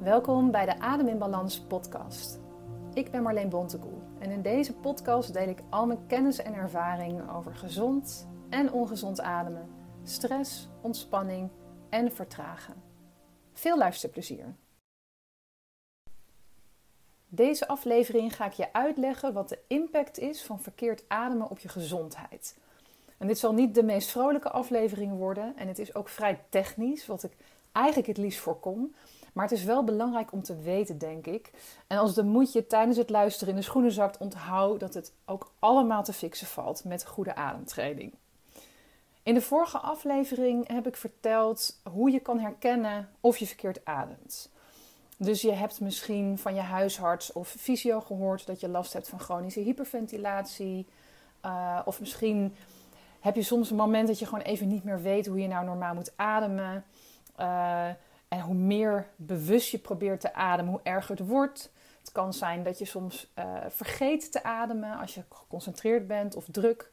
Welkom bij de Adem in Balans podcast. Ik ben Marleen Bontekoe en in deze podcast deel ik al mijn kennis en ervaring over gezond en ongezond ademen, stress, ontspanning en vertragen. Veel luisterplezier. Deze aflevering ga ik je uitleggen wat de impact is van verkeerd ademen op je gezondheid. En dit zal niet de meest vrolijke aflevering worden en het is ook vrij technisch, wat ik eigenlijk het liefst voorkom. Maar het is wel belangrijk om te weten, denk ik. En als de moedje tijdens het luisteren in de schoenen zakt, onthoud dat het ook allemaal te fixen valt met goede ademtraining. In de vorige aflevering heb ik verteld hoe je kan herkennen of je verkeerd ademt. Dus je hebt misschien van je huisarts of fysio gehoord dat je last hebt van chronische hyperventilatie. Uh, of misschien heb je soms een moment dat je gewoon even niet meer weet hoe je nou normaal moet ademen. Uh, en hoe meer bewust je probeert te ademen, hoe erger het wordt. Het kan zijn dat je soms uh, vergeet te ademen als je geconcentreerd bent of druk.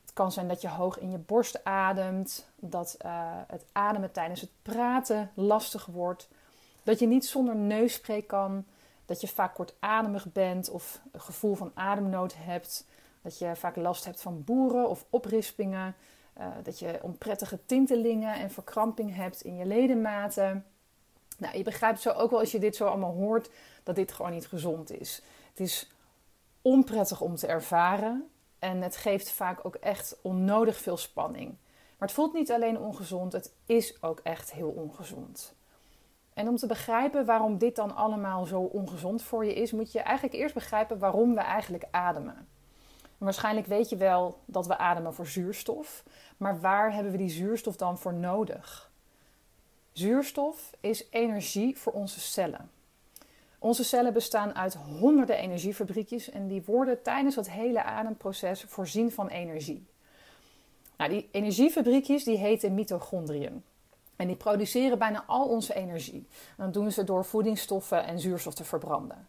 Het kan zijn dat je hoog in je borst ademt, dat uh, het ademen tijdens het praten lastig wordt, dat je niet zonder neusspray kan, dat je vaak kortademig bent of een gevoel van ademnood hebt, dat je vaak last hebt van boeren of oprispingen. Uh, dat je onprettige tintelingen en verkramping hebt in je ledematen. Nou, je begrijpt zo ook wel als je dit zo allemaal hoort, dat dit gewoon niet gezond is. Het is onprettig om te ervaren en het geeft vaak ook echt onnodig veel spanning. Maar het voelt niet alleen ongezond, het is ook echt heel ongezond. En om te begrijpen waarom dit dan allemaal zo ongezond voor je is, moet je eigenlijk eerst begrijpen waarom we eigenlijk ademen. Waarschijnlijk weet je wel dat we ademen voor zuurstof. Maar waar hebben we die zuurstof dan voor nodig? Zuurstof is energie voor onze cellen. Onze cellen bestaan uit honderden energiefabriekjes en die worden tijdens het hele ademproces voorzien van energie. Nou, die energiefabriekjes die heten mitochondriën. En die produceren bijna al onze energie. En dat doen ze door voedingsstoffen en zuurstof te verbranden.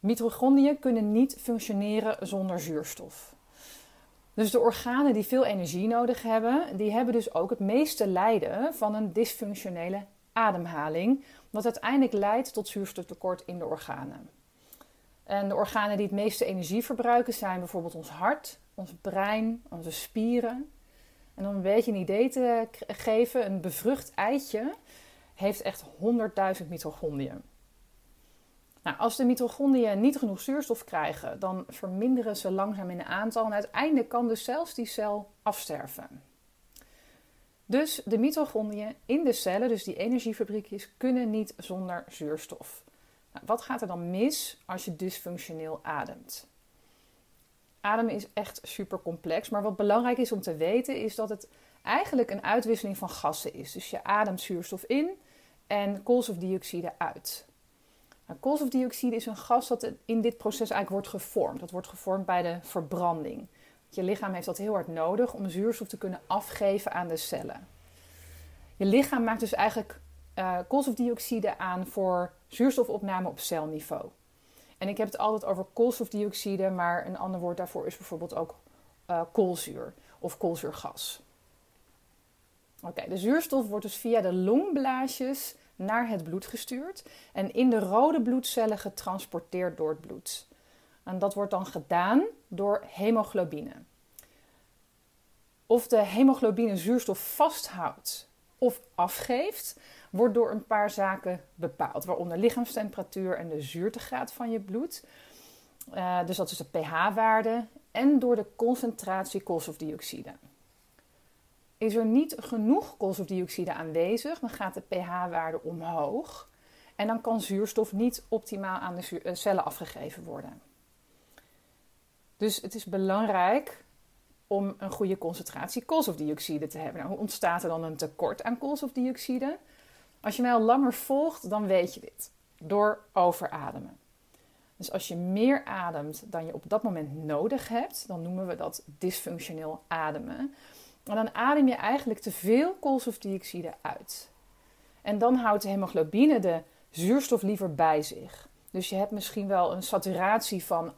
Mitochondriën kunnen niet functioneren zonder zuurstof. Dus de organen die veel energie nodig hebben, die hebben dus ook het meeste lijden van een dysfunctionele ademhaling, wat uiteindelijk leidt tot zuurstoftekort in de organen. En de organen die het meeste energie verbruiken zijn bijvoorbeeld ons hart, ons brein, onze spieren. En om een beetje een idee te geven, een bevrucht eitje heeft echt 100.000 mitochondriën. Nou, als de mitochondriën niet genoeg zuurstof krijgen, dan verminderen ze langzaam in aantal en uiteindelijk kan dus zelfs die cel afsterven. Dus de mitochondriën in de cellen, dus die energiefabriekjes, kunnen niet zonder zuurstof. Nou, wat gaat er dan mis als je dysfunctioneel ademt? Ademen is echt super complex, maar wat belangrijk is om te weten is dat het eigenlijk een uitwisseling van gassen is. Dus je ademt zuurstof in en koolstofdioxide uit. Nou, koolstofdioxide is een gas dat in dit proces eigenlijk wordt gevormd. Dat wordt gevormd bij de verbranding. Je lichaam heeft dat heel hard nodig om zuurstof te kunnen afgeven aan de cellen. Je lichaam maakt dus eigenlijk uh, koolstofdioxide aan voor zuurstofopname op celniveau. En ik heb het altijd over koolstofdioxide, maar een ander woord daarvoor is bijvoorbeeld ook uh, koolzuur of koolzuurgas. Oké, de zuurstof wordt dus via de longblaasjes naar het bloed gestuurd en in de rode bloedcellen getransporteerd door het bloed. En dat wordt dan gedaan door hemoglobine. Of de hemoglobine zuurstof vasthoudt of afgeeft, wordt door een paar zaken bepaald, waaronder lichaamstemperatuur en de zuurtegraad van je bloed. Uh, dus dat is de pH-waarde en door de concentratie koolstofdioxide. Is er niet genoeg koolstofdioxide aanwezig, dan gaat de pH-waarde omhoog. En dan kan zuurstof niet optimaal aan de eh, cellen afgegeven worden. Dus het is belangrijk om een goede concentratie koolstofdioxide te hebben. Nou, hoe ontstaat er dan een tekort aan koolstofdioxide? Als je mij al langer volgt, dan weet je dit. Door overademen. Dus als je meer ademt dan je op dat moment nodig hebt, dan noemen we dat dysfunctioneel ademen. En dan adem je eigenlijk te veel koolstofdioxide uit. En dan houdt de hemoglobine de zuurstof liever bij zich. Dus je hebt misschien wel een saturatie van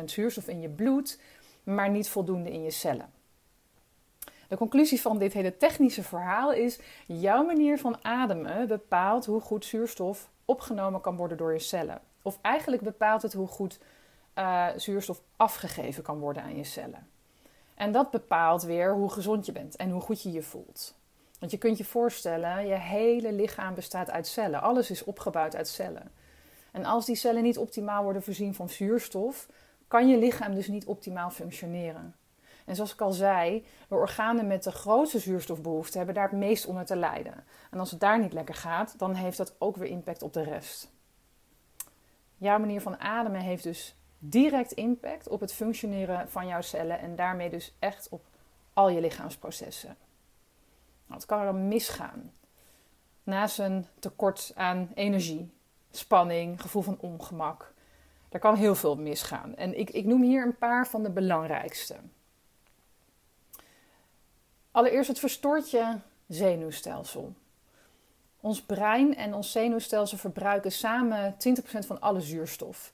98% zuurstof in je bloed, maar niet voldoende in je cellen. De conclusie van dit hele technische verhaal is: jouw manier van ademen bepaalt hoe goed zuurstof opgenomen kan worden door je cellen. Of eigenlijk bepaalt het hoe goed uh, zuurstof afgegeven kan worden aan je cellen. En dat bepaalt weer hoe gezond je bent en hoe goed je je voelt. Want je kunt je voorstellen, je hele lichaam bestaat uit cellen. Alles is opgebouwd uit cellen. En als die cellen niet optimaal worden voorzien van zuurstof, kan je lichaam dus niet optimaal functioneren. En zoals ik al zei, de organen met de grootste zuurstofbehoefte hebben daar het meest onder te lijden. En als het daar niet lekker gaat, dan heeft dat ook weer impact op de rest. Jouw manier van ademen heeft dus direct impact op het functioneren van jouw cellen en daarmee dus echt op al je lichaamsprocessen. Nou, wat kan er dan misgaan? Naast een tekort aan energie, spanning, gevoel van ongemak. Er kan heel veel misgaan. En ik, ik noem hier een paar van de belangrijkste. Allereerst het verstoort je zenuwstelsel. Ons brein en ons zenuwstelsel verbruiken samen 20% van alle zuurstof.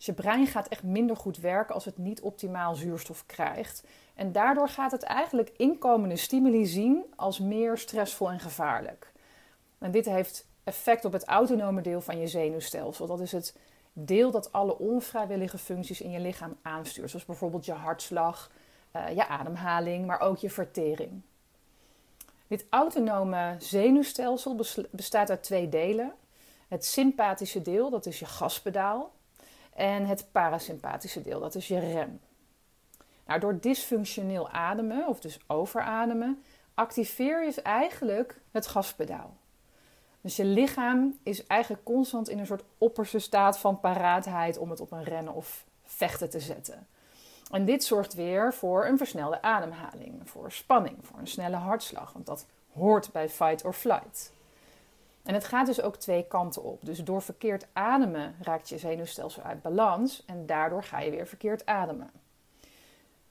Je brein gaat echt minder goed werken als het niet optimaal zuurstof krijgt. En daardoor gaat het eigenlijk inkomende stimuli zien als meer stressvol en gevaarlijk. En dit heeft effect op het autonome deel van je zenuwstelsel. Dat is het deel dat alle onvrijwillige functies in je lichaam aanstuurt. Zoals bijvoorbeeld je hartslag, uh, je ademhaling, maar ook je vertering. Dit autonome zenuwstelsel bestaat uit twee delen. Het sympathische deel, dat is je gaspedaal. En het parasympathische deel, dat is je rem. Nou, door dysfunctioneel ademen, of dus overademen, activeer je eigenlijk het gaspedaal. Dus je lichaam is eigenlijk constant in een soort opperste staat van paraatheid om het op een rennen of vechten te zetten. En dit zorgt weer voor een versnelde ademhaling, voor spanning, voor een snelle hartslag, want dat hoort bij fight or flight. En het gaat dus ook twee kanten op. Dus door verkeerd ademen raakt je zenuwstelsel uit balans en daardoor ga je weer verkeerd ademen.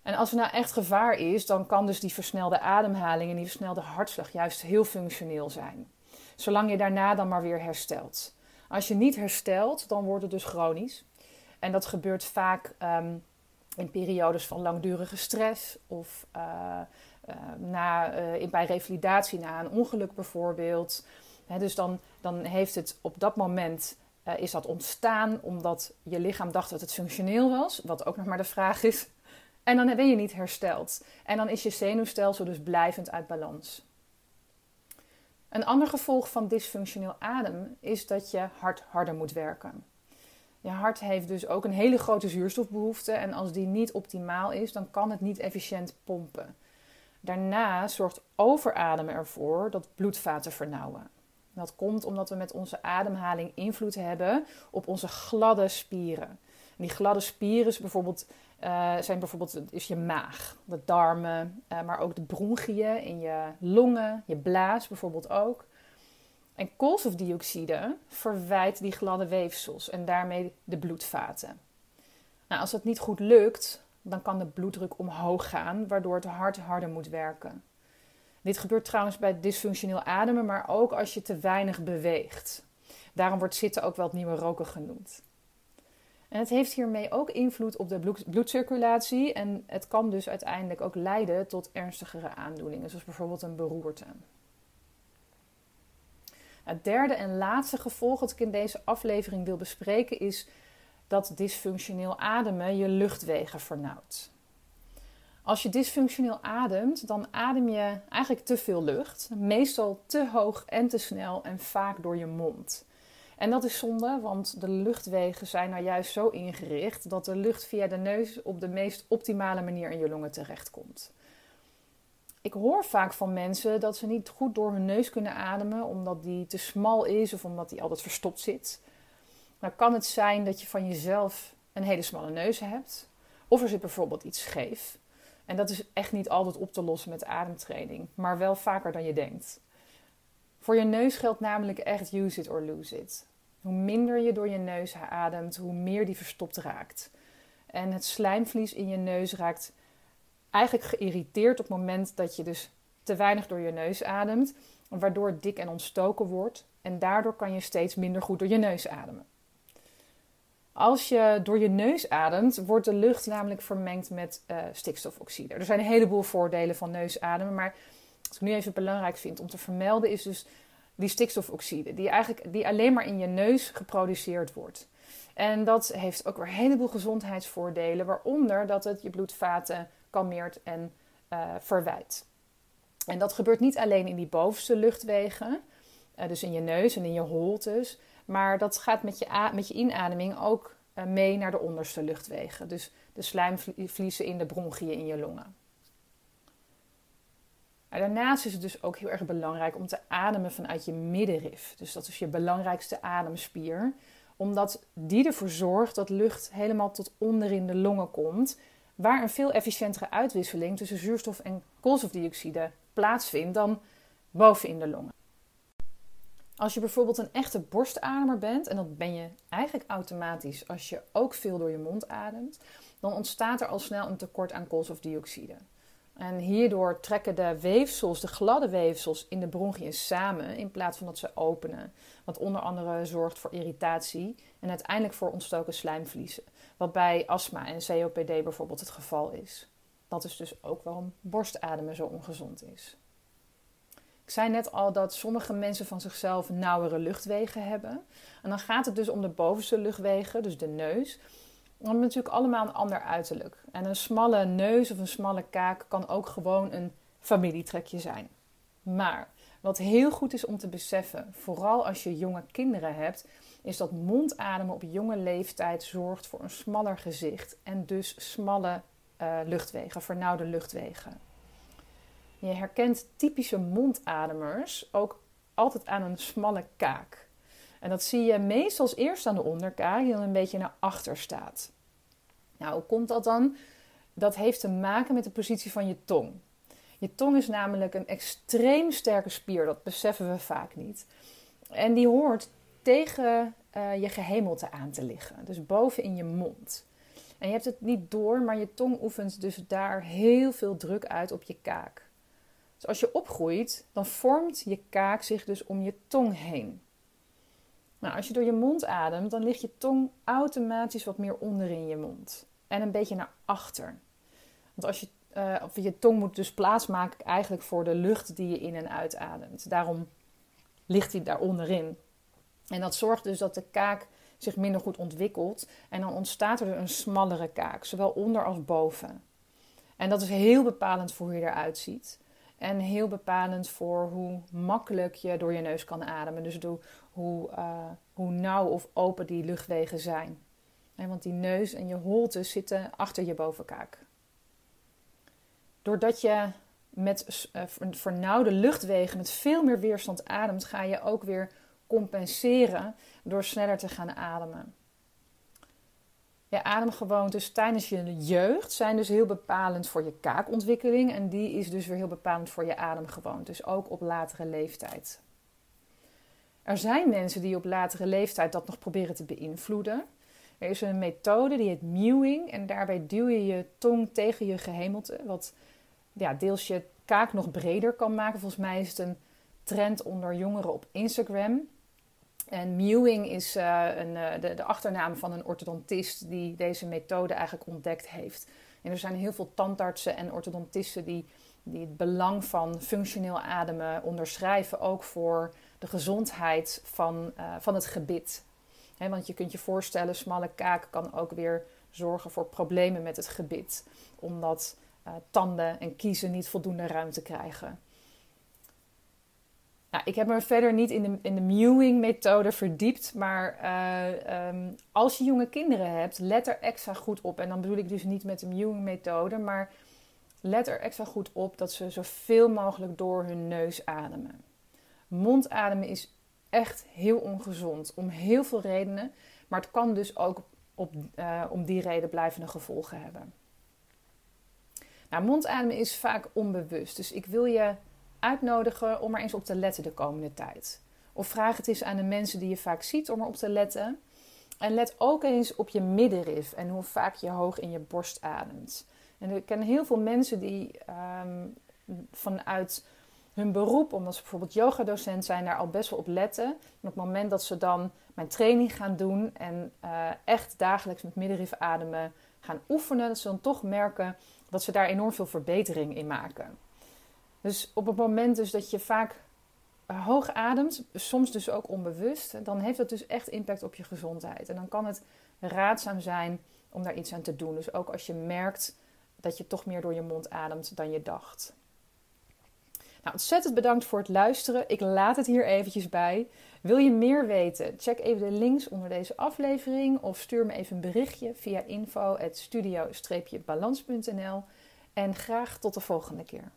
En als er nou echt gevaar is, dan kan dus die versnelde ademhaling en die versnelde hartslag juist heel functioneel zijn. Zolang je daarna dan maar weer herstelt. Als je niet herstelt, dan wordt het dus chronisch. En dat gebeurt vaak ehm, in periodes van langdurige stress of uh, uh, na, uh, bij revalidatie na een ongeluk bijvoorbeeld. Dus dan, dan heeft het op dat moment is dat ontstaan omdat je lichaam dacht dat het functioneel was, wat ook nog maar de vraag is. En dan ben je niet hersteld. En dan is je zenuwstelsel dus blijvend uit balans. Een ander gevolg van dysfunctioneel ademen is dat je hart harder moet werken. Je hart heeft dus ook een hele grote zuurstofbehoefte en als die niet optimaal is, dan kan het niet efficiënt pompen. Daarna zorgt overademen ervoor dat bloedvaten vernauwen. Dat komt omdat we met onze ademhaling invloed hebben op onze gladde spieren. En die gladde spieren is bijvoorbeeld, uh, zijn bijvoorbeeld is je maag, de darmen, uh, maar ook de bronchiën in je longen, je blaas bijvoorbeeld ook. En koolstofdioxide verwijt die gladde weefsels en daarmee de bloedvaten. Nou, als dat niet goed lukt, dan kan de bloeddruk omhoog gaan, waardoor het hart harder moet werken. Dit gebeurt trouwens bij dysfunctioneel ademen, maar ook als je te weinig beweegt. Daarom wordt zitten ook wel het nieuwe roken genoemd. En het heeft hiermee ook invloed op de bloedcirculatie en het kan dus uiteindelijk ook leiden tot ernstigere aandoeningen, zoals bijvoorbeeld een beroerte. Het derde en laatste gevolg dat ik in deze aflevering wil bespreken is dat dysfunctioneel ademen je luchtwegen vernauwt. Als je dysfunctioneel ademt, dan adem je eigenlijk te veel lucht, meestal te hoog en te snel en vaak door je mond. En dat is zonde, want de luchtwegen zijn nou juist zo ingericht dat de lucht via de neus op de meest optimale manier in je longen terechtkomt. Ik hoor vaak van mensen dat ze niet goed door hun neus kunnen ademen omdat die te smal is of omdat die altijd verstopt zit. Nou kan het zijn dat je van jezelf een hele smalle neus hebt. Of er zit bijvoorbeeld iets scheef. En dat is echt niet altijd op te lossen met ademtraining, maar wel vaker dan je denkt. Voor je neus geldt namelijk echt use it or lose it. Hoe minder je door je neus ademt, hoe meer die verstopt raakt. En het slijmvlies in je neus raakt eigenlijk geïrriteerd op het moment dat je dus te weinig door je neus ademt, waardoor het dik en ontstoken wordt. En daardoor kan je steeds minder goed door je neus ademen. Als je door je neus ademt, wordt de lucht namelijk vermengd met uh, stikstofoxide. Er zijn een heleboel voordelen van neusademen, maar wat ik nu even belangrijk vind om te vermelden is dus die stikstofoxide, die, eigenlijk, die alleen maar in je neus geproduceerd wordt. En dat heeft ook weer een heleboel gezondheidsvoordelen, waaronder dat het je bloedvaten kalmeert en uh, verwijt. En dat gebeurt niet alleen in die bovenste luchtwegen, uh, dus in je neus en in je holtes, maar dat gaat met je, met je inademing ook uh, mee naar de onderste luchtwegen. Dus de slijmvliezen in de bronchiën in je longen. En daarnaast is het dus ook heel erg belangrijk om te ademen vanuit je middenrif. Dus dat is je belangrijkste ademspier. Omdat die ervoor zorgt dat lucht helemaal tot onder in de longen komt. Waar een veel efficiëntere uitwisseling tussen zuurstof en koolstofdioxide plaatsvindt dan boven in de longen. Als je bijvoorbeeld een echte borstademer bent, en dat ben je eigenlijk automatisch als je ook veel door je mond ademt, dan ontstaat er al snel een tekort aan koolstofdioxide. En hierdoor trekken de weefsels, de gladde weefsels in de bronchiën samen in plaats van dat ze openen. Wat onder andere zorgt voor irritatie en uiteindelijk voor ontstoken slijmvliezen. Wat bij astma en COPD bijvoorbeeld het geval is. Dat is dus ook waarom borstademen zo ongezond is. Ik zei net al dat sommige mensen van zichzelf nauwere luchtwegen hebben. En dan gaat het dus om de bovenste luchtwegen, dus de neus. We hebben natuurlijk allemaal een ander uiterlijk. En een smalle neus of een smalle kaak kan ook gewoon een familietrekje zijn. Maar wat heel goed is om te beseffen, vooral als je jonge kinderen hebt, is dat mondademen op jonge leeftijd zorgt voor een smaller gezicht en dus smalle uh, luchtwegen, vernauwde luchtwegen. Je herkent typische mondademers ook altijd aan een smalle kaak. En dat zie je meestal eerst aan de onderkaak, die dan een beetje naar achter staat. Nou, hoe komt dat dan? Dat heeft te maken met de positie van je tong. Je tong is namelijk een extreem sterke spier, dat beseffen we vaak niet. En die hoort tegen uh, je gehemelte aan te liggen, dus boven in je mond. En je hebt het niet door, maar je tong oefent dus daar heel veel druk uit op je kaak. Dus als je opgroeit, dan vormt je kaak zich dus om je tong heen. Nou, als je door je mond ademt, dan ligt je tong automatisch wat meer onder in je mond. En een beetje naar achter. Want als je, uh, je tong moet dus plaatsmaken eigenlijk voor de lucht die je in en uitademt. Daarom ligt hij daar onderin. En dat zorgt dus dat de kaak zich minder goed ontwikkelt. En dan ontstaat er een smallere kaak, zowel onder als boven. En dat is heel bepalend voor hoe je eruit ziet. En heel bepalend voor hoe makkelijk je door je neus kan ademen. Dus hoe, uh, hoe nauw of open die luchtwegen zijn. want die neus en je holte zitten achter je bovenkaak. Doordat je met uh, vernauwde luchtwegen met veel meer weerstand ademt, ga je ook weer compenseren door sneller te gaan ademen. Je ademgewoontes tijdens je jeugd zijn dus heel bepalend voor je kaakontwikkeling en die is dus weer heel bepalend voor je ademgewoontes, ook op latere leeftijd. Er zijn mensen die op latere leeftijd dat nog proberen te beïnvloeden. Er is een methode die heet mewing en daarbij duw je je tong tegen je gehemelte, wat ja, deels je kaak nog breder kan maken. Volgens mij is het een trend onder jongeren op Instagram. En mewing is uh, een, uh, de, de, achternaam van een orthodontist die deze methode eigenlijk ontdekt heeft. En er zijn heel veel tandartsen en orthodontisten die, die het belang van functioneel ademen onderschrijven, ook voor de gezondheid van, uh, van het gebit. Want je kunt je voorstellen, smalle kaak kan ook weer zorgen voor problemen met het gebit, omdat tanden en kiezen niet voldoende ruimte krijgen. Nou, ik heb me verder niet in de, in de mewing-methode verdiept. Maar uh, um, als je jonge kinderen hebt, let er extra goed op. En dan bedoel ik dus niet met de mewing-methode, maar let er extra goed op dat ze zoveel mogelijk door hun neus ademen. Mondademen is echt heel ongezond om heel veel redenen. Maar het kan dus ook op, uh, om die reden blijvende gevolgen hebben. Nou, mondademen is vaak onbewust. Dus ik wil je uitnodigen om er eens op te letten de komende tijd. Of vraag het eens aan de mensen die je vaak ziet om erop te letten. En let ook eens op je middenrif en hoe vaak je hoog in je borst ademt. En ik ken heel veel mensen die um, vanuit hun beroep, omdat ze bijvoorbeeld yogadocent zijn, daar al best wel op letten. En op het moment dat ze dan mijn training gaan doen en uh, echt dagelijks met middenrif ademen gaan oefenen, dat ze dan toch merken dat ze daar enorm veel verbetering in maken. Dus op het moment dus dat je vaak eh, hoog ademt, soms dus ook onbewust, dan heeft dat dus echt impact op je gezondheid. En dan kan het raadzaam zijn om daar iets aan te doen. Dus ook als je merkt dat je toch meer door je mond ademt dan je dacht. Nou, ontzettend bedankt voor het luisteren. Ik laat het hier eventjes bij. Wil je meer weten? Check even de links onder deze aflevering of stuur me even een berichtje via info.studio-balans.nl. En graag tot de volgende keer.